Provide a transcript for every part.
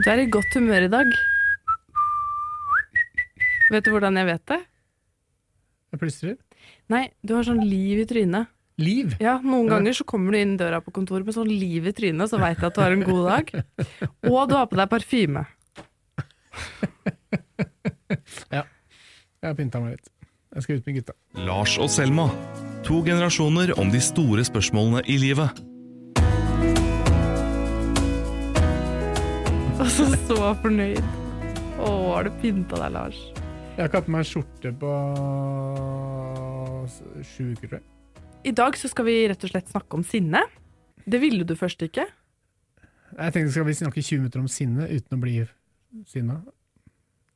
Du er i godt humør i dag. Vet du hvordan jeg vet det? Jeg plystrer. Nei, du har sånn liv i trynet. Liv! Ja, Noen Ja. ganger så kommer du inn døra på kontoret med sånn liv i trynet, så veit jeg at du har en god dag. Og du har på deg parfyme. ja. Jeg har pynta meg litt. Jeg skal ut med gutta. Lars og Selma. To generasjoner om de store spørsmålene i livet. Og så fornøyd. Å, har du pynta deg, Lars? Jeg har ikke hatt på meg skjorte på sju uker, tror jeg. I dag så skal vi rett og slett snakke om sinne. Det ville du først ikke. Jeg tenkte skal vi snakke 20 minutter om sinne uten å bli sinna.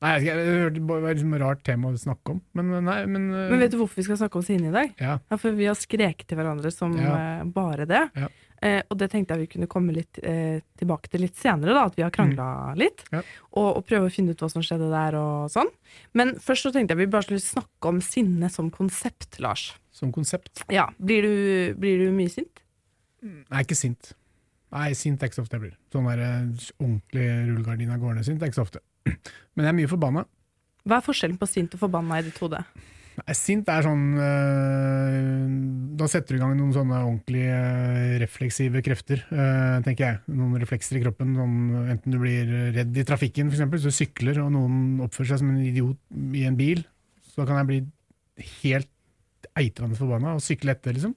Nei, jeg, det var liksom et rart tema å snakke om, men nei, men, Men vet du hvorfor vi skal snakke om sinne i dag? Ja. Ja, For vi har skreket til hverandre som Ja. eh, bare det. Ja. Eh, og det tenkte jeg vi kunne komme litt eh, tilbake til litt senere, da, at vi har krangla litt. Mm. Ja. Og, og prøve å finne ut hva som skjedde der og sånn. Men først så tenkte jeg vi bare skulle snakke om sinne som konsept, Lars. Som konsept. Ja, Blir du, blir du mye sint? Nei, ikke sint. Nei, sint er ikke så ofte jeg blir. Sånn der eh, ordentlig rullegardina gårde sint er ikke så ofte. Men jeg er mye forbanna. Hva er forskjellen på sint og forbanna i ditt hode? Nei, Sint er sånn øh, Da setter du i gang noen sånne ordentlig øh, refleksive krefter, øh, tenker jeg. Noen reflekser i kroppen. Sånn, enten du blir redd i trafikken, f.eks., så du sykler og noen oppfører seg som en idiot i en bil, så kan jeg bli helt eitrende forbanna og sykle etter, liksom.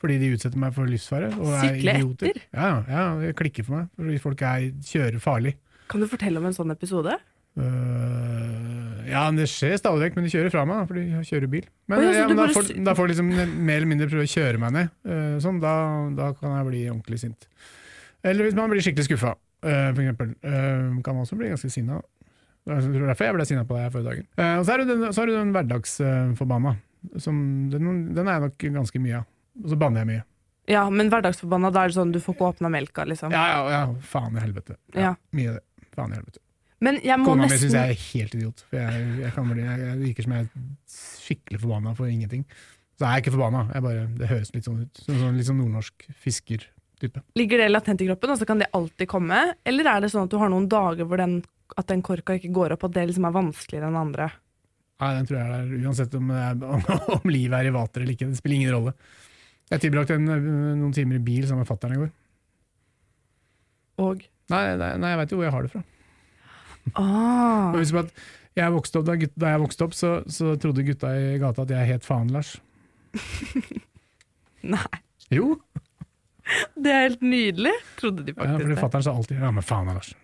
Fordi de utsetter meg for livsfare. Og er Sykle idioter. etter? Ja, ja, det klikker for meg. Fordi folk er, kjører farlig. Kan du fortelle om en sånn episode? Øh, ja, det skjer stadig vekk, men de kjører fra meg, fordi jeg kjører bil. Men, oh, ja, ja, men da, bare får, da får de liksom mer eller mindre prøve å kjøre meg ned. øh, sånn, da, da kan jeg bli ordentlig sint. Eller hvis man blir skikkelig skuffa, øh, for eksempel. øh, kan man også bli ganske sinna. Det er derfor jeg ble sinna på deg her forrige dagen. Eh, og så er det den, så er det den hverdagsforbanna. Som, den, den er jeg nok ganske mye av. Og så banner jeg mye. Ja, men hverdagsforbanna, da er det sånn du får ikke åpna melka, liksom. Ja, ja, ja, faen i helvete. Ja. Mye av det. Faen i helvete. Men jeg må Kona mi syns jeg er helt idiot. For jeg, jeg, kan bli, jeg, jeg virker som jeg er skikkelig forbanna for ingenting. Så er jeg ikke forbanna. Jeg bare, det høres litt sånn ut. Sånn, litt sånn nordnorsk fiskertype. Ligger det latent i kroppen, og så kan det alltid komme? Eller er det sånn at du har noen dager hvor den, at den korka ikke går opp, at det liksom er vanskeligere enn andre? Nei, den tror jeg er der, uansett om, er, om, om livet er i vater eller ikke. Det spiller ingen rolle. Jeg tilbrakte en, noen timer i bil sammen med fatter'n i går. Og Nei, nei, nei jeg veit jo hvor jeg har det fra. Ah, jeg opp, da, gutt, da jeg vokste opp, så, så trodde gutta i gata at jeg het faen Lars. Nei, Jo, det er helt nydelig, trodde de ja, fordi fatter'n sa alltid 'ja, men faen er Lars'.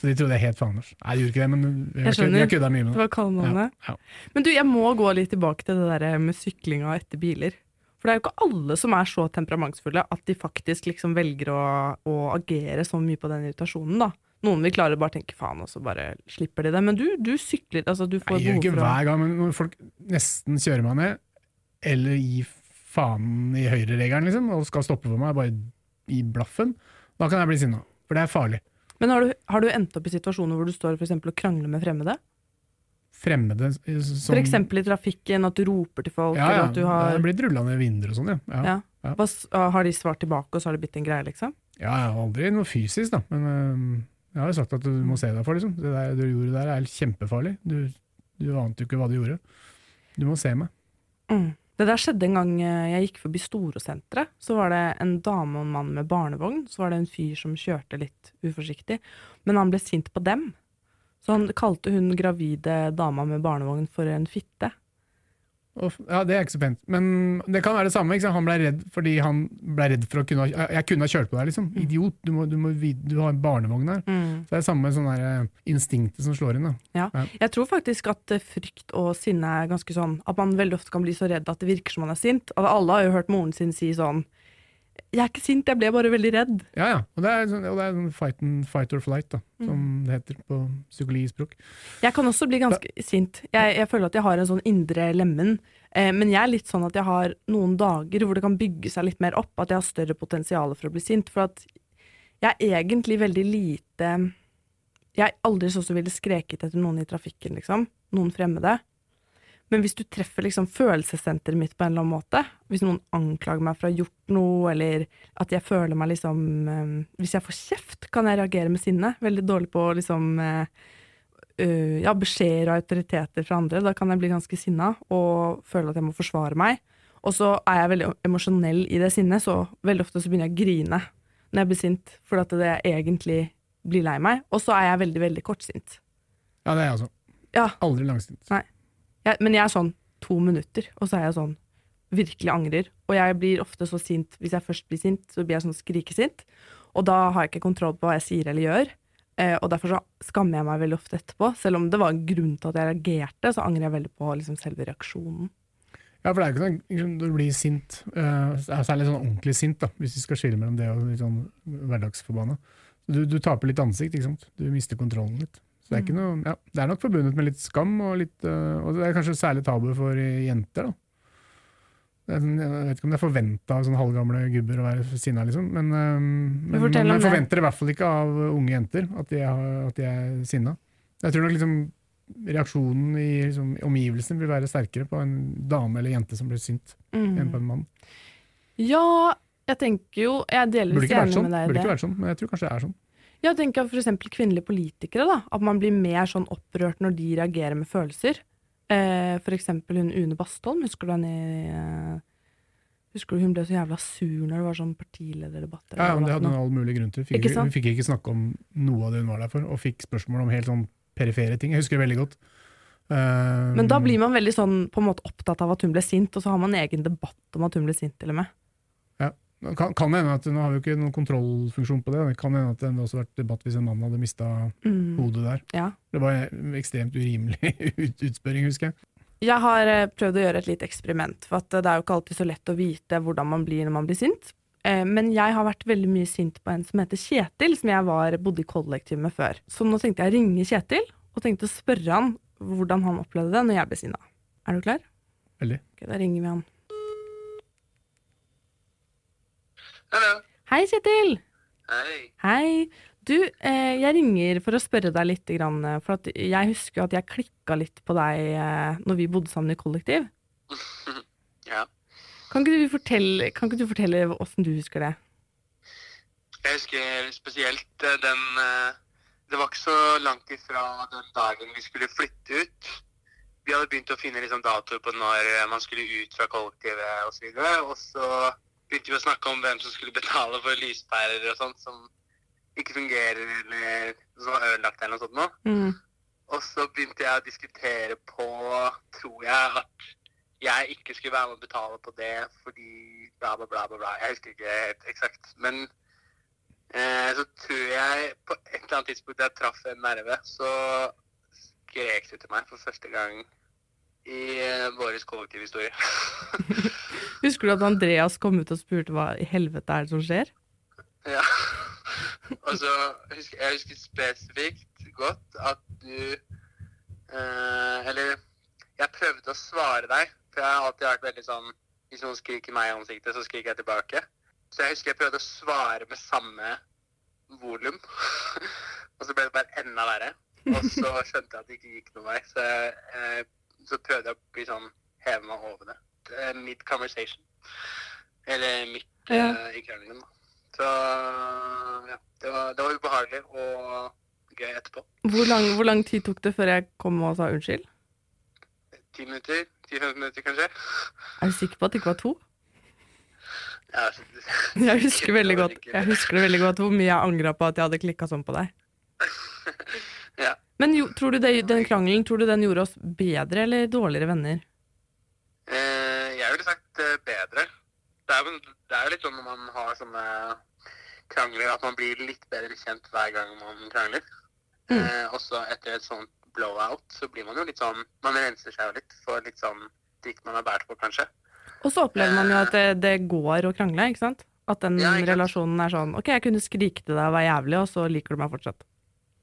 Så de trodde jeg het faen Lars. Nei, de gjorde ikke det, men vi har, skjønner. kødda mye med Det det. var kallenavnet. Ja, ja. Men du, jeg må gå litt tilbake til det der med syklinga etter biler. For det er jo ikke alle som er så temperamentsfulle at de faktisk liksom velger å, å agere så mye på den irritasjonen, da. Noen vil klare å bare tenke faen, og så bare slipper de det. Men du, du sykler, altså du får Jeg gjør ikke hver gang, men når folk nesten kjører meg ned, eller gir faen i høyreregelen, liksom, og skal stoppe for meg, bare i blaffen, da kan jeg bli sinna. For det er farlig. Men har du, har du endt opp i situasjoner hvor du står for eksempel og krangler med fremmede? Fremmede eh, som For eksempel i trafikken, at du roper til folk, Ja, ja. eller har Det blitt rulla ned vinduer og sånn, ja. ja. ja. Hva, Har de svart tilbake, og så har det blitt en greie, liksom? Ja, aldri noe fysisk, da. Men øhm, jeg har jo sagt at du må se deg for, liksom. Det der du gjorde der er kjempefarlig. Du, du ante jo ikke hva du gjorde. Du må se meg. Mm. Det der skjedde en gang eh, jeg gikk forbi Storosenteret. Så var det en dame og en mann med barnevogn. Så var det en fyr som kjørte litt uforsiktig. Men han ble sint på dem. Så han kalte hun gravide dama med barnevogn for en fitte. Og, ja, Det er ikke så pent. Men det kan være det samme. Han ble redd fordi han ble redd for å kunne Jeg kunne ha kjørt på deg, liksom. Idiot. Du, må, du, må, du har en barnevogn her. Så det er det samme sånn eh, instinktet som slår inn. Ja. Ja. Jeg tror faktisk at eh, frykt og sinne er ganske sånn At man veldig ofte kan bli så redd at det virker som man er sint. Alle har jo hørt moren sin si sånn Jeg er ikke sint, jeg ble bare veldig redd. Ja, ja. Og det er, sånn, og det er sånn fight, and, fight or flight, da, som Mm. det heter på psykologispråk. Jeg kan også bli ganske sint. Jeg, jeg føler at jeg har en sånn indre lemen. Eh, men jeg er litt sånn at jeg har noen dager hvor det kan bygge seg litt mer opp. At jeg har større potensial for å bli sint. For at jeg er egentlig veldig lite Jeg aldri sånn som ville skreket etter noen i trafikken, liksom. Noen fremmede. Men hvis du treffer liksom følelsessenteret mitt på en eller annen måte, hvis noen anklager meg for å ha gjort noe, eller at jeg føler meg liksom eh, Hvis jeg får kjeft, kan jeg reagere med sinne. Veldig dårlig på liksom eh, ja, beskjeder og autoriteter fra andre. Da kan jeg bli ganske sinna og føle at jeg må forsvare meg. Og så er jeg veldig emosjonell i det sinnet, så veldig ofte så begynner jeg å grine når jeg blir sint, fordi at det egentlig blir lei meg. Og så er jeg veldig, veldig kortsint. Ja, det er jeg også. Ja, Aldri langsint. Jeg, men jeg er sånn to minutter, og så er jeg sånn virkelig angrer. Og jeg blir ofte så sint, hvis jeg først blir sint, så blir jeg sånn skrikesint. Og da har jeg ikke kontroll på hva jeg sier eller gjør. Eh, og derfor så skammer jeg meg veldig ofte etterpå. Selv om det var en grunn til at jeg reagerte, så angrer jeg veldig på liksom selve reaksjonen. Ja, for det er jo ikke sånn Når du blir sint, uh, særlig sånn ordentlig sint, da, hvis vi skal skille mellom det og litt sånn hverdagsforbanna. Du, du taper litt ansikt, ikke sant. Du mister kontrollen litt. Så det er, ikke noe, ja, det er nok forbundet med litt skam, og, litt, uh, og det er kanskje særlig tabu for jenter. da. Det er sånn- Jeg vet ikke om det er forventa av sånne halvgamle gubber å være sinna, liksom. Men, uh, men man man det. forventer i hvert fall ikke av unge jenter at de er, at de er sinna. Jeg tror nok liksom reaksjonen i liksom, omgivelsene vil være sterkere på en dame eller jente som blir sint, enn på en mann. Ja, jeg tenker jo Jeg er delvis enig sånn, med deg Det burde ikke vært sånn, men jeg tror kanskje det er sånn. Jeg tenker for eksempel kvinnelige politikere, da. At man blir mer sånn opprørt når de reagerer med følelser. Eh, eksempel hun Une Bastholm, husker du henne i eh, Husker du hun ble så jævla sur når det var sånn partilederdebatter? Ja, ja, men Det hadde hun all mulig grunn til. Fikk, hun fikk ikke snakke om noe av det hun var der for, og fikk spørsmål om helt sånn perifere ting. Jeg husker det veldig godt. Uh, Men da blir man veldig sånn på en måte opptatt av at hun ble sint, og så har man egen debatt om at hun ble sint, til og med. Kan, kan hende at Nå har vi jo ikke noen kontrollfunksjon på det. Det kan hende at det også vært debatt hvis en mann hadde mista Mm. hodet der. Ja. Det var en ekstremt urimelig ut, utspørring, husker jeg. Jeg har eh, prøvd å gjøre et lite eksperiment, for at eh, det er jo ikke alltid så lett å vite hvordan man blir når man blir sint. Eh, Men jeg har vært veldig mye sint på en som heter Kjetil, som jeg var, bodde i kollektiv med før. Så nå tenkte jeg å ringe Kjetil, og tenkte å spørre han hvordan han opplevde det når jeg ble sinna. Er du klar? Veldig. Ok, da ringer vi han. Hallo. Hei, Kjetil! Hei. Hei. Du, eh, jeg ringer for å spørre deg litt, grann, for at jeg husker at jeg klikka litt på deg eh, når vi bodde sammen i kollektiv. Ja. Kan ikke du fortelle, kan ikke du fortelle åssen du husker det? Jeg husker spesielt eh, den Det var ikke så langt ifra den dagen vi skulle flytte ut. Vi hadde begynt å finne liksom datoer på når man skulle ut fra kollektivet osv. Og, så og så begynte vi å snakke om hvem som skulle betale for lyspærer og sånt som ikke fungerer eller som var ødelagt eller noe sånt noe. Mm. Og så begynte jeg å diskutere på, tror jeg, at jeg ikke skulle være med å betale på det fordi bla, bla, bla, bla. bla. Jeg husker ikke helt eksakt. Men eh, så tror jeg på et eller annet tidspunkt jeg traff en nerve, så skrek du til meg for første gang vår kollektivhistorie. Husker du at Andreas kom ut og spurte hva i helvete er det som skjer? ja. Og så husker jeg husker spesifikt godt at du eh, Eller jeg prøvde å svare deg, for jeg har alltid vært veldig sånn Hvis noen skriker meg i ansiktet, så skriker jeg tilbake. Så jeg husker jeg prøvde å svare med samme volum. og så ble det bare enda verre. Og så skjønte jeg at det ikke gikk noen vei, så, eh, så prøvde jeg å bli sånn heve meg over det. det er mitt conversation. Eller midt Ja. uh, i krangelen, da. Så ja, det var, det var ubehagelig og gøy etterpå. Hvor lang, hvor lang tid tok det før jeg kom og sa unnskyld? Ti minutter? Ti-15 minutter, kanskje? Er du sikker på at det ikke var to? Ja, så, Jeg husker veldig godt Jeg husker det veldig godt hvor mye jeg angra på at jeg hadde klikka sånn på deg. ja. Men jo, tror du det, den krangelen tror du den gjorde oss bedre eller dårligere venner? Eh, sagt eh, bedre. Det er, jo, det er jo litt sånn når man har sånne krangler, at man blir litt bedre kjent hver gang man krangler. Mm. Eh, og så etter et sånt blowout, så blir man jo litt sånn Man renser seg jo litt for litt sånn drikk man har båret på, kanskje. Og så opplever man jo at det, det går å krangle, ikke sant? At den Ja, relasjonen er sånn Ok, jeg kunne skrike til deg og være jævlig, og så liker du meg fortsatt.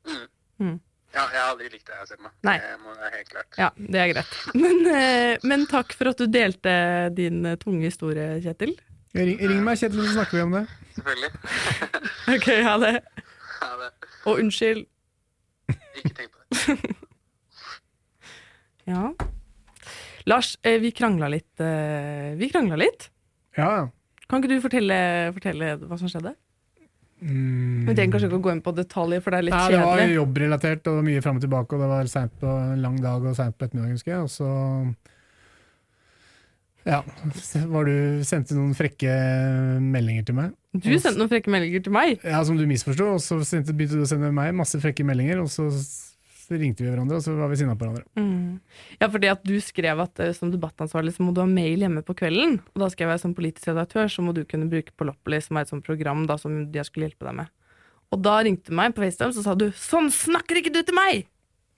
Mm. Mm. Ja, jeg har aldri likt det, jeg, Selma. Nei. Det må være helt klart. Ja, det er greit. Men, eh, men takk for at du delte din eh, tunge historie, Kjetil. Ring, ring meg, Kjetil, så snakker vi om det. Selvfølgelig. Ok, ha det. Ha det. Og unnskyld. Ikke tenk på det. Ja. Lars, eh, vi krangla litt. Vi krangla litt. Ja, ja. Kan ikke du fortelle, fortelle hva som skjedde? Mm. Vi trenger kanskje ikke å gå inn på detaljer, for det er litt Nei, det var kjedelig. jobbrelatert og mye fram og tilbake, og det var sent på en lang dag og seint på ettermiddagen, husker jeg. Og så ja, var du sendte noen frekke meldinger til meg. Du sendte noen frekke meldinger til meg. Ja, Som du misforsto, og så begynte du å sende meg masse frekke meldinger, og så s- ringte vi hverandre, og så var vi sinna på hverandre. Mm. Ja, fordi at du skrev at eh, som debattansvarlig så må du ha mail hjemme på kvelden. Og da skrev jeg som politisk redaktør så må du kunne bruke Poloppoli, som er et sånt program da, som jeg skulle hjelpe deg med. Og da ringte du meg på FaceTime, så sa du 'sånn snakker ikke du til meg'!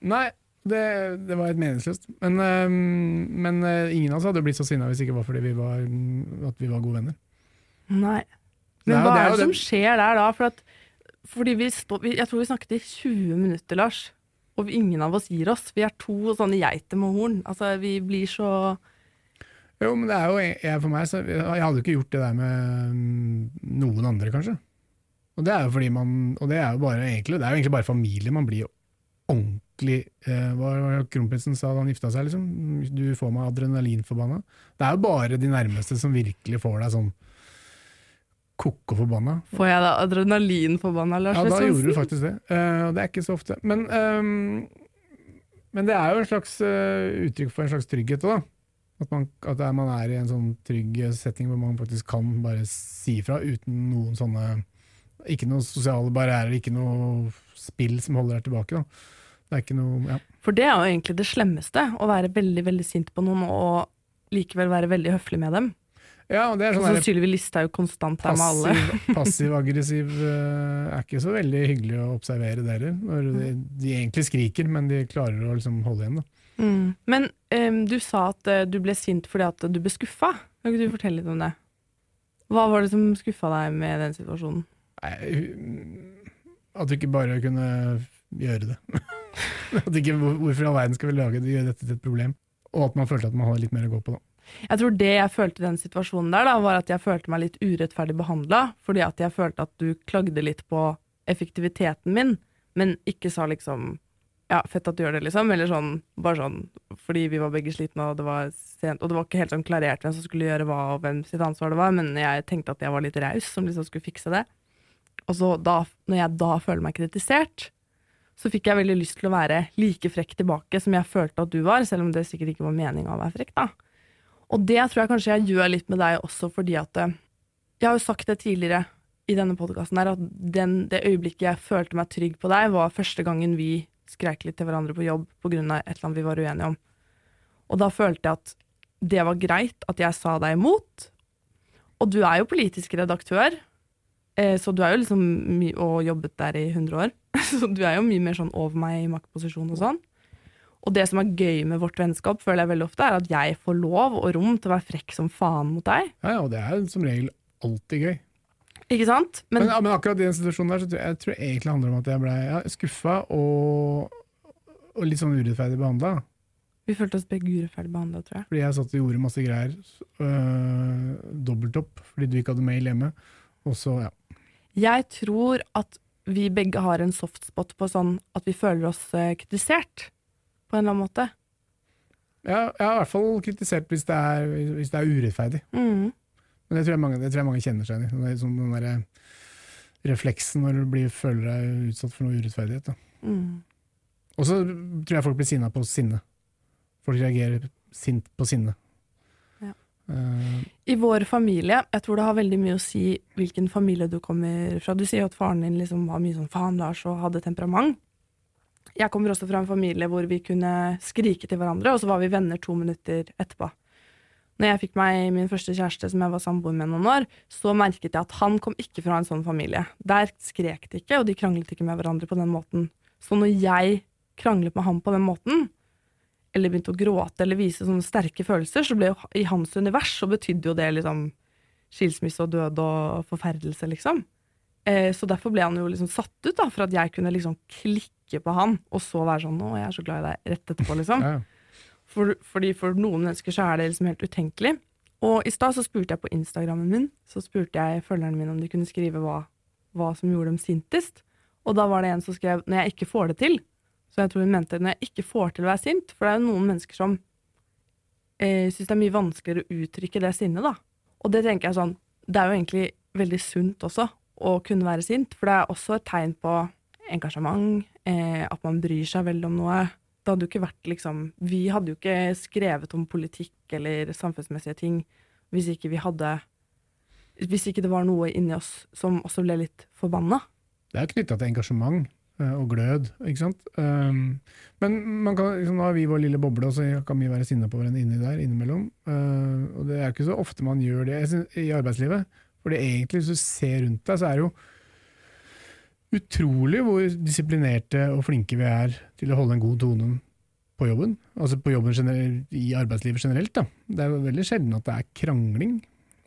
Nei, det, det var helt meningsløst. Men, øhm, men øh, ingen av oss hadde blitt så sinna hvis det ikke var fordi vi var, at vi var gode venner. Nei. Men Nei, hva det er er det som skjer der da? For at, fordi vi stå, jeg tror vi snakket i 20 minutter, Lars. Og ingen av oss gir oss. Vi er to sånne geiter med horn. Altså, vi blir så Jo, men det er jo jeg for meg, så jeg hadde jo ikke gjort det der med mm, noen andre, kanskje. Og det er jo fordi man Og det er jo bare egentlig, det er jo egentlig bare familie. Man blir jo ordentlig eh, Hva var det kronprinsen sa da han gifta seg, liksom? Du får meg adrenalinforbanna. Det er jo bare de nærmeste som virkelig får deg sånn koko forbanna. Får jeg da adrenalinforbanna, Lars Ja, da Svendsen? gjorde du faktisk det. Og det er ikke så ofte. Men, um, men det er jo en slags uh, uttrykk for en slags trygghet òg, da. At, man, at det er, man er i en sånn trygg setting hvor man faktisk kan bare si fra uten noen sånne Ikke noen sosiale barrierer, ikke noe spill som holder deg tilbake. Da. Det er ikke noe ja. For det er jo egentlig det slemmeste. Å være veldig veldig sint på noen og likevel være veldig høflig med dem. Ja, og det er sånn så der Sylvi Listhaug konstant der med alle. passiv- Passiv-aggressiv eh, er ikke så veldig hyggelig å observere det heller. Når de, de egentlig skriker, men de klarer å liksom holde igjen. Mm. Men um, du sa at eh, du ble sint fordi at du ble skuffa. Kan ikke du fortelle litt om det? Hva var det som skuffa deg med den situasjonen? Nei, At du ikke bare kunne gjøre det. at ikke, hvorfor i all verden skal vi lage det, gjøre dette til et problem? Og at man følte at man hadde litt mer å gå på. Da. Jeg tror det jeg følte i den situasjonen der, da, var at jeg følte meg litt urettferdig behandla, fordi at jeg følte at du klagde litt på effektiviteten min, men ikke sa liksom ja, fett at du gjør det, liksom. Eller sånn, bare sånn fordi vi var begge slitne, og det var sent. Og det var ikke helt sånn klarert hvem som skulle gjøre hva, og hvem sitt ansvar det var, men jeg tenkte at jeg var litt raus som liksom skulle fikse det. Og så da, når jeg da føler meg kritisert, så fikk jeg veldig lyst til å være like frekk tilbake som jeg følte at du var, selv om det sikkert ikke var meninga å være frekk, da. Og det tror jeg kanskje jeg gjør litt med deg også, fordi at eh, Jeg har jo sagt det tidligere i denne podkasten at den, det øyeblikket jeg følte meg trygg på deg, var første gangen vi skreik litt til hverandre på jobb pga. et eller annet vi var uenige om. Og da følte jeg at det var greit at jeg sa deg imot. Og du er jo politisk redaktør, eh, så du er jo liksom og jobbet der i 100 år. Så du er jo mye mer sånn over meg i maktposisjon og sånn. Og det som er gøy med vårt vennskap, føler jeg veldig ofte, er at jeg får lov og rom til å være frekk som faen mot deg. Ja, ja, og det er som regel alltid gøy. Ikke sant? Men, Men, ja, men akkurat i den situasjonen der, så tror jeg, jeg tror egentlig handler om at jeg ble ja, skuffa og, og litt sånn urettferdig behandla. vi følte oss begge urettferdig behandla, tror jeg. Fordi jeg satt og gjorde masse greier. Øh, dobbeltopp fordi du ikke hadde mail hjemme. Og så, ja. Jeg tror at vi begge har en softspot på sånn at vi føler oss eh, kritisert, på en eller annen måte. Jeg, jeg har i hvert fall kritisert hvis det er, hvis det er urettferdig. Mm. Men det tror mange, det tror jeg mange kjenner seg i. Det er sånn den der refleksen når du blir, føler deg utsatt for noe urettferdighet. Mm. Og så tror jeg folk blir sinna på sinne. Folk reagerer sint på sinne. Ja. Uh, I vår familie, jeg tror det har veldig mye å si hvilken familie du kommer fra. Du sier jo at faren din liksom var mye sånn faen Lars og hadde temperament. Jeg kommer også fra en familie hvor vi kunne skrike til hverandre, og så var vi venner to minutter etterpå. Når jeg fikk meg min første kjæreste som jeg var samboer med noen år, så merket jeg at han kom ikke fra en sånn familie. Der skrek de ikke, og de kranglet ikke med hverandre på den måten. Så når jeg kranglet med ham på den måten, eller begynte å gråte eller vise sånne sterke følelser, så ble jo i hans univers så betydde jo det liksom skilsmisse og død og forferdelse, liksom. Eh, så derfor ble han jo liksom satt ut, da, for at jeg kunne liksom klikke på han, og så være sånn 'Å, jeg er så glad i deg', rett etterpå, liksom. For, fordi for noen mennesker så er det liksom helt utenkelig. Og i stad så spurte jeg på Instagrammen min, så spurte jeg følgerne mine om de kunne skrive hva, hva som gjorde dem sintest. Og da var det en som skrev 'når jeg ikke får det til'. Så jeg tror hun mente når jeg ikke får til å være sint, for det er jo noen mennesker som eh, syns det er mye vanskeligere å uttrykke det sinnet, da. Og det tenker jeg sånn Det er jo egentlig veldig sunt også å kunne være sint, for det er også et tegn på engasjement, eh, at man bryr seg veldig om noe. Det hadde jo ikke vært liksom Vi hadde jo ikke skrevet om politikk eller samfunnsmessige ting hvis ikke vi hadde Hvis ikke det var noe inni oss som også ble litt forbanna. Det er knytta til engasjement eh, og glød, ikke sant. Um, men man kan, liksom, nå har vi vår lille boble, og så kan vi være sinna på hverandre inni der innimellom. Uh, og det er ikke så ofte man gjør det synes, i arbeidslivet. For det egentlig, hvis du ser rundt deg, så er det jo utrolig hvor disiplinerte og flinke vi er til å holde en god tone på jobben. Altså på jobben generelt, i arbeidslivet generelt. Da. Det er veldig sjelden at det er krangling.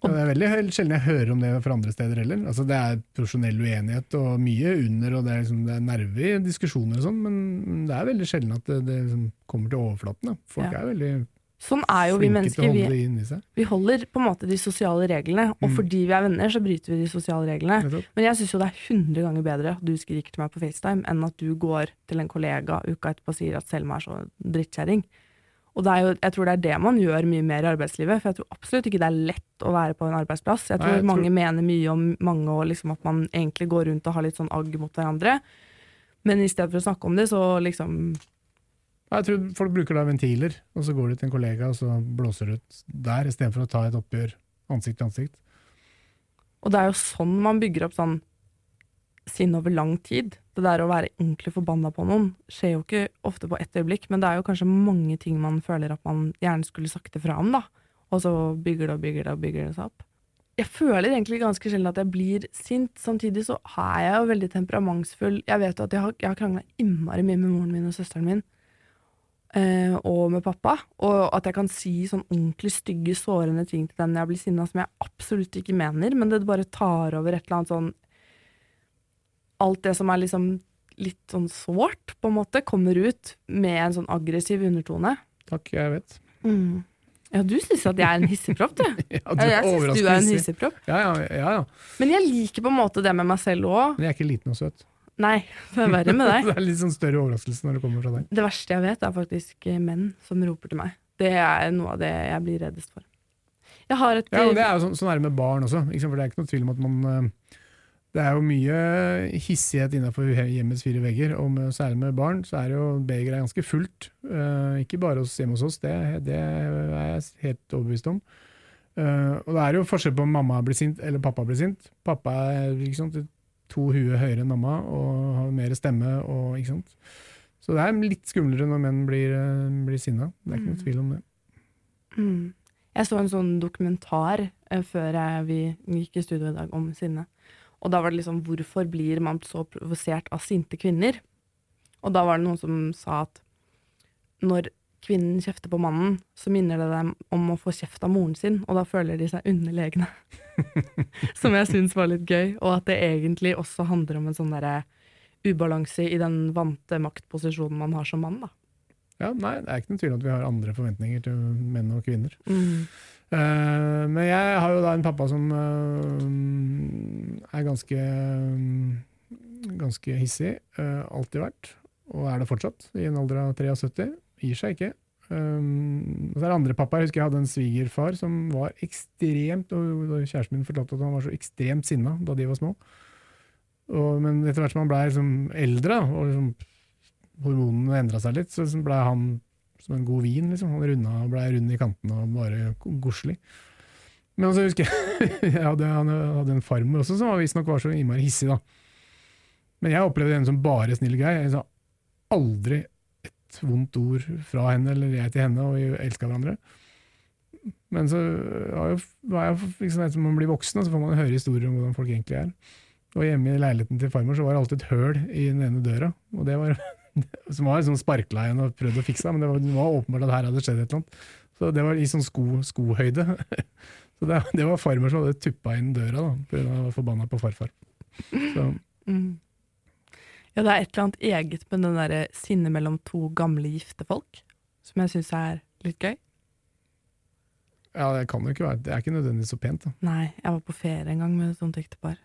Og det er veldig sjelden jeg hører om det fra andre steder heller. Altså det er profesjonell uenighet og mye under, og det er, liksom, det er nerve i diskusjoner og sånn, men det er veldig sjelden at det, det liksom kommer til overflaten. Da. Folk Ja. er veldig Sånn er jo vi mennesker. Vi, vi holder på en måte de sosiale reglene, og Mm. fordi vi er venner, så bryter vi de sosiale reglene. Men jeg syns jo det er 100 ganger bedre at du skriker til meg på FaceTime, enn at du går til en kollega uka etterpå og sier at Selma er så drittkjerring. Og det er jo, jeg tror det er det man gjør mye mer i arbeidslivet, for jeg tror absolutt ikke det er lett å være på en arbeidsplass. Jeg tror, Nei, jeg tror- mange mener mye om mange, og liksom at man egentlig går rundt og har litt sånn agg mot hverandre. Men i stedet for å snakke om det, så liksom Jeg tror folk bruker da ventiler, og så går de til en kollega og så blåser ut der, istedenfor å ta et oppgjør ansikt til ansikt. Og det er jo sånn man bygger opp sånn sinne over lang tid. Det der å være ordentlig forbanna på noen skjer jo ikke ofte på ett øyeblikk, men det er jo kanskje mange ting man føler at man gjerne skulle sagt ifra om, da. Og så bygger det og bygger det og bygger det seg opp. Jeg føler egentlig ganske sjelden at jeg blir sint. Samtidig så er jeg jo veldig temperamentsfull. Jeg vet jo at jeg har, jeg har krangla innmari mye med moren min og søsteren min. Eh, og med pappa. Og at jeg kan si sånn ordentlig stygge, sårende ting til den jeg blir sinna, som jeg absolutt ikke mener, men det bare tar over et eller annet sånn Alt det som er liksom litt sånn sårt, på en måte, kommer ut med en sånn aggressiv undertone. Takk, jeg vet. Ja, du syns at jeg er en hissigpropp, du. Ja, Ja, jeg syns du er en hissepropp. Ja, ja, ja, ja. Men jeg liker på en måte det med meg selv òg. Men jeg er ikke liten og søt. Nei, det er verre med deg. det er litt sånn større overraskelse når det kommer fra deg. Det verste jeg vet, er faktisk eh, menn som roper til meg. Det er noe av det jeg blir reddest for. Jeg har et Ja, og det er jo sånn, sånn er det med barn også. For det er ikke noe tvil om at man eh, Det er jo mye hissighet innenfor hjemmets fire vegger, og med, særlig med barn så er det jo begeret er ganske fullt. Uh, ikke bare hos, hjemme hos oss, det, det er jeg helt overbevist om. Uh, og det er jo forskjell på om mamma blir sint eller pappa blir sint. Pappa er liksom... sant, to huer høyere enn mamma og har mer stemme. Og, ikke sant? Så det er litt skumlere når menn blir, eh, blir sinna. Det er ikke noe Mm. tvil om det. Mm. Jeg så en sånn dokumentar eh, før jeg, vi gikk i studio i dag om sinne. Og da var det liksom 'Hvorfor blir man så provosert av sinte kvinner?' Og da var det noen som sa at når kvinnen kjefter på mannen, så minner det dem om å få kjeft av moren sin, og da føler de seg underlegne. som jeg syns var litt gøy, og at det egentlig også handler om en sånn derre ubalanse i den vante maktposisjonen man har som mann, da. Ja, nei, Det er ikke noen tvil om at vi har andre forventninger til menn og kvinner. Mm. Uh, men jeg har jo da en pappa som uh, er ganske ganske hissig. Uh, alltid vært, og er det fortsatt, i en alder av 73. Gir seg ikke. Um, og så er det andre pappaer. Jeg husker jeg hadde en svigerfar som var ekstremt og Kjæresten min fortalte at han var så ekstremt sinna da de var små. Og, men etter hvert som han ble liksom eldre, og liksom, hormonene endra seg litt, så ble han som en god vin. liksom. Han runda og ble rund i kantene og bare godslig. Men så husker jeg jeg hadde, han hadde en farmor også som visstnok var så innmari hissig. da. Men jeg opplevde henne som bare snill grei. Jeg sa aldri vondt ord fra henne eller jeg til henne, og vi elska hverandre. Men så var jo, var jo liksom, etter man blir voksen, så får man høre historier om hvordan folk egentlig er. Og hjemme i leiligheten til farmor så var det alltid et høl i den ene døra. Og det var som var liksom sparkla igjen og prøvd å fikse, men det var, det var åpenbart at her hadde skjedd et eller annet. Så det var i sånn sko, skohøyde. Så det, det var farmor som hadde tuppa inn døra, da, pga. å være forbanna på farfar. Så Mm. Ja, det er et eller annet eget med den derre sinnet mellom to gamle gifte folk, som jeg syns er litt gøy. ja, det kan jo ikke være Det er ikke nødvendigvis så pent, da. Nei, jeg var på ferie en gang med et sånt ektepar.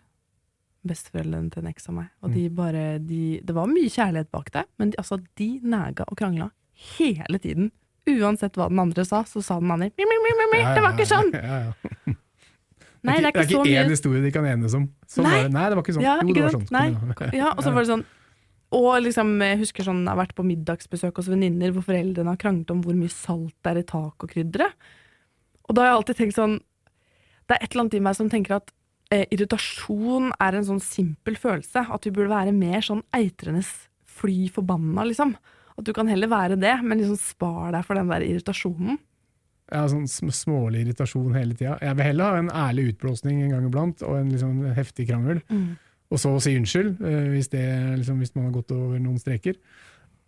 Besteforeldrene til en eks av meg. Og Mm. de bare de, Det var mye kjærlighet bak det, men de, altså, de nega og krangla hele tiden. uansett hva den andre sa, så sa den andre mi, mi, mi, mi, mi. Det var ikke sånn! Ja, ja. Nei, det er ikke det er ikke én mye historie de kan enes om. Sånn Nei. var det. Nei, det var ikke sånn. Ja, jo, det var sånn. Nei. Ja, og så var det sånn Og liksom, jeg husker sånn, jeg har vært på middagsbesøk hos venninner hvor foreldrene har kranglet om hvor mye salt det er i tacokrydderet. Og da har jeg alltid tenkt sånn Det er et eller annet i meg som tenker at eh, irritasjon er en sånn simpel følelse. At vi burde være mer sånn eitrende fly forbanna, liksom. At du kan heller være det, men liksom spar deg for den der irritasjonen. Ja, sånn smålig irritasjon hele tida. Jeg vil heller ha en ærlig utblåsning en gang iblant, og en liksom heftig krangel. Og så si unnskyld, eh, hvis, det, liksom, hvis man har gått over noen streker.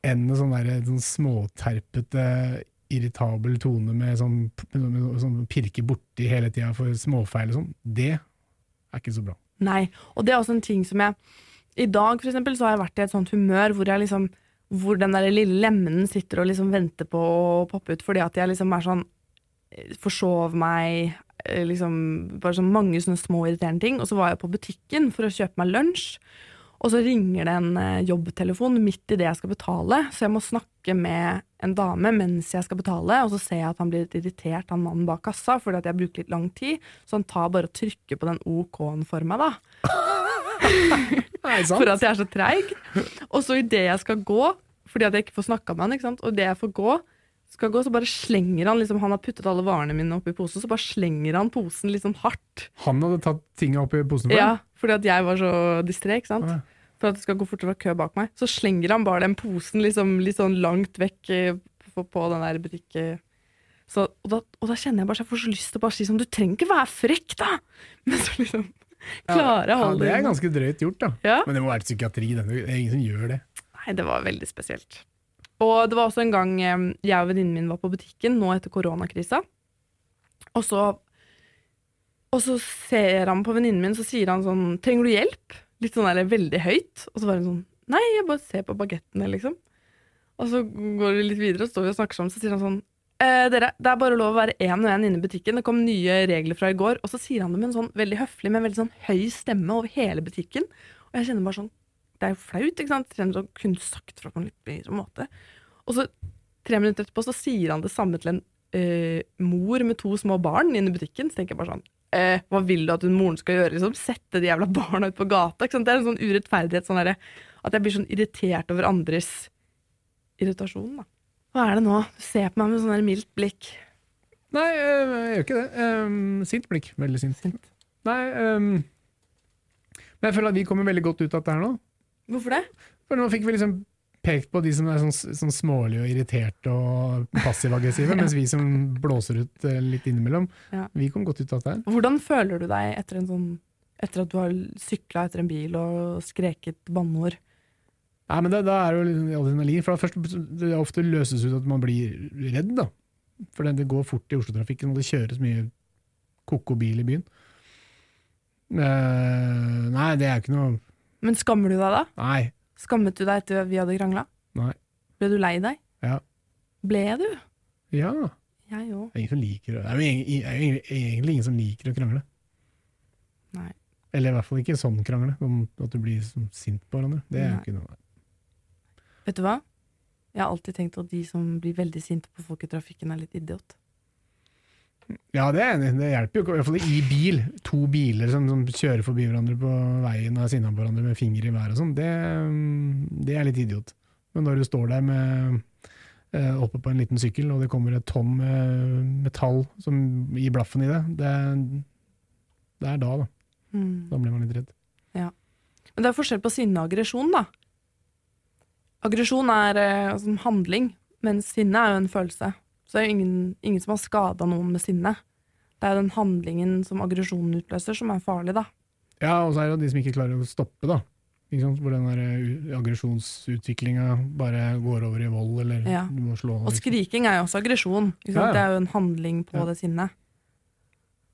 Enn en sånn, sånn småterpete, irritabel tone med sånn, pirke borti hele tida for småfeil og sånn. Det er ikke så bra. Nei, og det er også en ting som jeg I dag for eksempel, så har jeg vært i et sånt humør hvor jeg liksom hvor den der lille lemmen sitter og liksom venter på å poppe ut, fordi at jeg liksom er sånn Forsov meg, liksom Bare så mange sånne små irriterende ting. Og så var jeg på butikken for å kjøpe meg lunsj, og så ringer det en eh, jobbtelefon midt i det jeg skal betale, så jeg må snakke med en dame mens jeg skal betale, og så ser jeg at han blir litt irritert, han mannen bak kassa, fordi at jeg bruker litt lang tid, så han tar bare og trykker på den OK-en for meg, da. For at jeg er så treig. Og så idet jeg skal gå, fordi at jeg ikke får snakka med han, og idet jeg får gå, skal gå, så bare slenger han liksom, Han har puttet alle varene mine oppi posen, så bare slenger han posen liksom hardt. Han hadde tatt tinga opp i posen for Ja, fordi at jeg var så distré, ikke sant. Ja. For at det skal gå fortere kø bak meg. Så slenger han bare den posen liksom litt sånn langt vekk eh, på, på den der butikk... eh. Så, og, da, og da kjenner jeg bare så jeg får så lyst til å bare si sånn Du trenger ikke være frekk, da! Men så liksom klare ja, Ja, det er ganske drøyt gjort, da. Ja. Men det må være psykiatri, det er ingen som gjør det. Nei, det var veldig spesielt. Og det var også en gang eh, jeg og venninnen min var på butikken, nå etter koronakrisa. Og så, og så ser han på venninnen min, så sier han sånn 'Trenger du hjelp?' Litt sånn eller veldig høyt. Og så var hun sånn 'Nei, jeg bare ser på bagettene', liksom. Og så går vi litt videre, og står vi og snakker sammen, så sier han sånn eh, dere, det er bare lov å være én og én inne i butikken. Det kom nye regler fra i går. Og så sier han det med en sånn veldig høflig, men veldig sånn høy stemme over hele butikken. Og jeg kjenner bare sånn Det er jo flaut, ikke sant? Jeg kjenner sånn, kunne sagt fra på en litt bedre måte. Og så tre minutter etterpå så sier han det samme til en eh, mor med to små barn inne i butikken. Så tenker jeg bare sånn eh, Hva vil du at hun moren skal gjøre? Liksom? Sette de jævla barna ut på gata? Ikke sant? Det er en sånn urettferdighet. Sånn der, at jeg blir sånn irritert over andres irritasjon. Da. Hva er det nå? Du ser på meg med sånn mildt blikk. Nei, øh, jeg gjør ikke det. Um, sint blikk. Veldig sint. Nei, um, men jeg føler at vi kommer veldig godt ut av dette her nå. Hvorfor det? For nå fikk vi liksom pekt på de som er sånn, sånn smålige og irriterte og passiv-aggressive, mens vi som blåser ut eh, litt innimellom, Ja. vi kom godt ut av dette. Hvordan føler du deg etter en sånn etter at du har sykla etter en bil og skreket banneord? Nei, men det, Da er det jo liksom adrenalin. For først, det ofte løses ut at man blir redd, da. For det, det går fort i Oslo-trafikken, og det kjøres mye ko-ko bil i byen. Uh, nei, det er ikke noe Men skammer du deg da? Nei. Skammet du deg etter vi hadde krangla? Nei. Ble du lei deg? Ja. Ble du? Ja. Jeg òg. Det er ingen som liker det. Det er jo egentlig ingen som liker å krangle. Nei. Eller i hvert fall ikke sånn krangle, om at du blir sint på hverandre. Det er jo ikke noe Vet du hva? Jeg har alltid tenkt at de som blir veldig sinte på folk i trafikken, er litt idiot. Ja, det er enig. Det hjelper jo ikke. I hvert fall i bil. To biler som, som kjører forbi hverandre på veien og er sinna på hverandre med finger i været og sånn, det, mm, det er litt idiot. Men når du står der med eh, oppe på en liten sykkel, og det kommer et tonn med metall som gir blaffen i det, det, det er da, da. Mm. Da blir man litt redd. Men det er forskjell på sinne og aggresjon, da. Aggresjon er eh, altså handling, mens sinne er jo en følelse. Så det er ingen, ingen som har skada noen med sinne. Det er den handlingen som aggresjonen utløser, som er farlig, da. Ja, og så er det jo de som ikke klarer å stoppe, da. Hvor den der uh, aggresjonsutviklinga bare går over i vold, eller Ja. du må slå Og skriking er jo også aggresjon. Ja, ja. Det er jo en handling på det sinnet.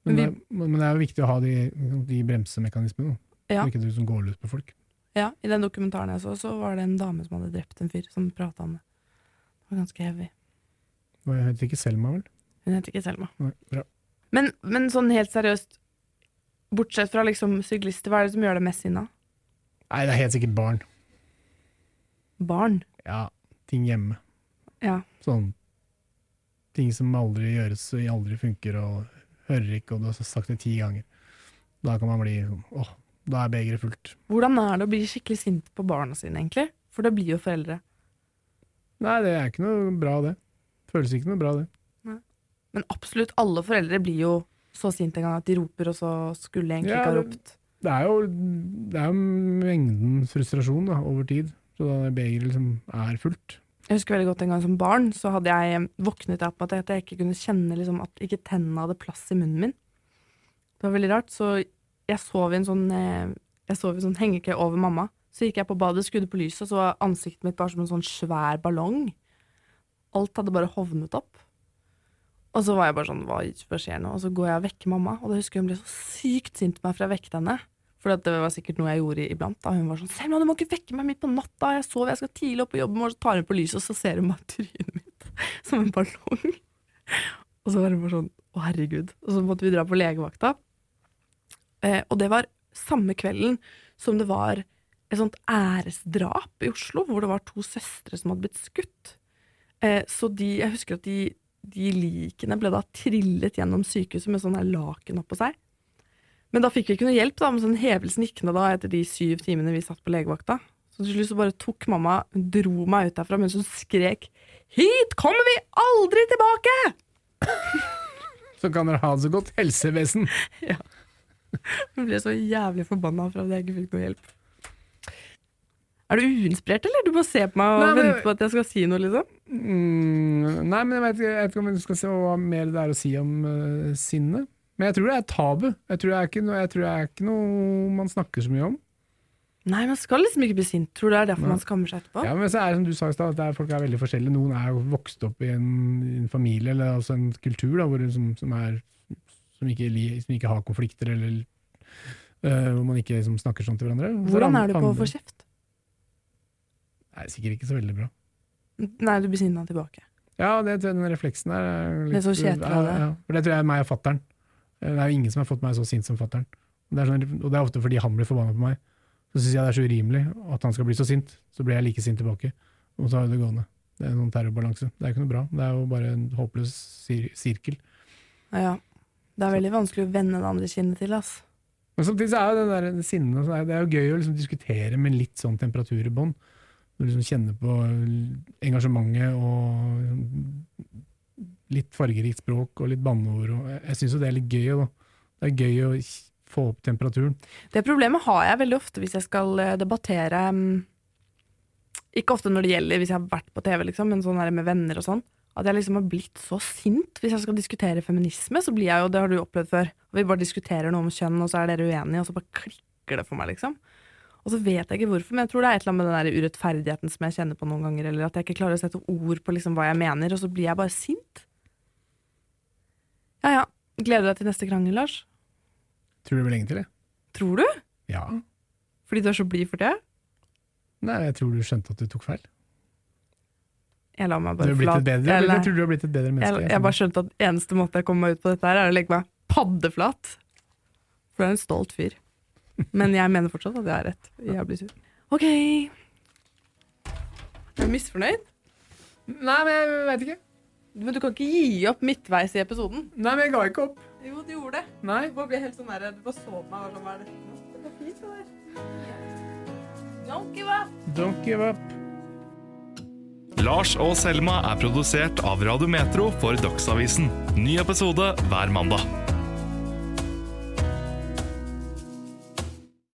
Men, vi- det, men det er jo viktig å ha de, de bremsemekanismene, da. Ikke du som går løs på folk. Ja, I den dokumentaren jeg så, så var det en dame som hadde drept en fyr, som prata om det. Det var ganske heavy. Jeg heter ikke Selma, vel? Hun heter ikke Selma. Nei. Men, men sånn helt seriøst, bortsett fra liksom syklister, hva er det som gjør det mest sinna? Nei, det er helt sikkert barn. Barn. Ja, ting hjemme. Ja. Sånn ting som aldri gjøres og aldri funker, og hører ikke, og du har sagt det ti ganger. Da kan man bli åh, da er begeret fullt. Hvordan er det å bli skikkelig sint på barna sine, egentlig? For det blir jo foreldre. Nei, det er ikke noe bra, det. Føles ikke noe bra, det. Men absolutt alle foreldre blir jo så sinte en gang at de roper, og så skulle egentlig Ja, ikke ha ropt. Det er jo, det er mengden frustrasjon da, over tid, så da begeret liksom er fullt. Jeg husker veldig godt en gang som barn, så hadde jeg våknet opp med at jeg ikke kunne kjenne liksom, at ikke tennene hadde plass i munnen min. Det var veldig rart, så jeg sov i en sånn, eh, jeg sov i en sånn hengekøye over mamma. Så gikk jeg på badet, skrudde på lyset, og så var ansiktet mitt bare som en sånn svær ballong. Alt hadde bare hovnet opp. Og så var jeg bare sånn, hva, skjer nå? Og så går jeg og vekker mamma, og da husker hun ble så sykt sint på meg for jeg vekket henne. For det var sikkert noe jeg gjorde iblant. Da hun var sånn 'Selma, du må ikke vekke meg midt på natta, jeg sover, jeg skal tidlig opp på jobb', og så tar hun på lyset, og så ser hun meg trynet mitt som en ballong. Og så var hun bare sånn 'Å, herregud'. Og så måtte vi dra på legevakta. Eh, og det var samme kvelden som det var et sånt æresdrap i Oslo, hvor det var to søstre som hadde blitt skutt. Eh, så de, jeg husker at de, de likene ble da trillet gjennom sykehuset med sånn her laken oppå seg. Men da fikk vi ikke noe hjelp, da, men sånn hevelsen gikk ned da etter de syv timene vi satt på legevakta. Så til slutt så bare tok mamma, hun dro meg ut derfra mens hun skrek 'Hit kommer vi aldri tilbake!' Så kan dere ha det så godt, helsevesen! ja. Hun ble så jævlig forbanna for at jeg ikke fikk noe hjelp. Er du uinspirert, eller? Du bare ser på meg og Nei, men- venter på at jeg skal si noe, liksom. Mm, nei, men jeg vet, ikke- jeg vet ikke om du skal se hva mer det er å si om uh, sinne. Men jeg tror det er tabu. Jeg tror det er, ikke noe, det er ikke noe man snakker så mye om. Nei, man skal liksom ikke bli sint. Tror du det er derfor Nei. man skammer seg etterpå? Ja, men så er det som du sa i stad, at er, folk er veldig forskjellige. Noen er jo vokst opp i en, en familie eller altså en kultur da, hvor som, som, er, som, ikke, som ikke har konflikter, eller øh, hvor man ikke liksom, snakker sånn til hverandre. Hvordan er du på å få kjeft? Nei, sikkert ikke så veldig bra. Nei, du blir sinna tilbake. Ja, det, tror jeg den refleksen der er litt, Det er så Kjetil ja, det. ja, For det tror jeg er meg og fattern. Det er jo ingen som har fått meg så sint som fattern. Det er sånn, og det er ofte fordi han blir forbanna på meg. Så syns jeg det er så urimelig at han skal bli så sint. Så blir jeg like sint tilbake. Og så vi det gående. Det er en sånn terrorbalanse. Det er ikke noe bra. Det er jo bare en håpløs sir sirkel. Ja, ja. Det er veldig vanskelig å vende det andre kinnet til, ass. Men samtidig så er jo det der sinnet sånn, Det er jo gøy å liksom diskutere med litt sånn temperatur bånn. Du liksom kjenner på engasjementet og litt fargerikt språk og litt banneord. Og jeg syns jo det er litt gøy. Da. Det er gøy å få opp temperaturen. Det problemet har jeg veldig ofte hvis jeg skal eh, debattere mm, Ikke ofte når det gjelder hvis jeg har vært på TV, liksom, men sånn med venner og sånn. At jeg liksom har blitt så sint hvis jeg skal diskutere feminisme. Så blir jeg jo, det har du opplevd før, og vi bare diskuterer noe om kjønn, og så er dere uenige, og så bare klikker det for meg, liksom. Og så vet jeg ikke hvorfor, men jeg tror det er et eller annet med den der urettferdigheten som jeg kjenner på noen ganger, eller at jeg ikke klarer å sette ord på liksom hva jeg mener, og så blir jeg bare sint. Ja ja. Gleder du deg til neste krangel, Lars? Tror det blir lenge til, jeg? Tror du? Ja. Fordi du er så blid for det? Nei, jeg tror du skjønte at du tok feil. Jeg la meg bare flat. bedre, Jeg, jeg tror du har blitt et bedre menneske. jeg, jeg bare skjønte at eneste måte jeg kommer meg ut på dette her, er å legge meg paddeflat. For du er en stolt fyr. Men jeg mener fortsatt at jeg har rett. Jeg blir sur. OK. Er du misfornøyd? Nei, men jeg veit ikke. Men du kan ikke gi opp midtveis i episoden. Nei, men jeg ga ikke opp. Jo, du gjorde det. Nei. Du bare ble helt sånn der, du bare så på meg og var sånn, hva er dette for noe? Det var fint, det der. Don't give up. Don't give up. Lars og Selma er produsert av Radio Metro for Dagsavisen. Ny episode hver mandag.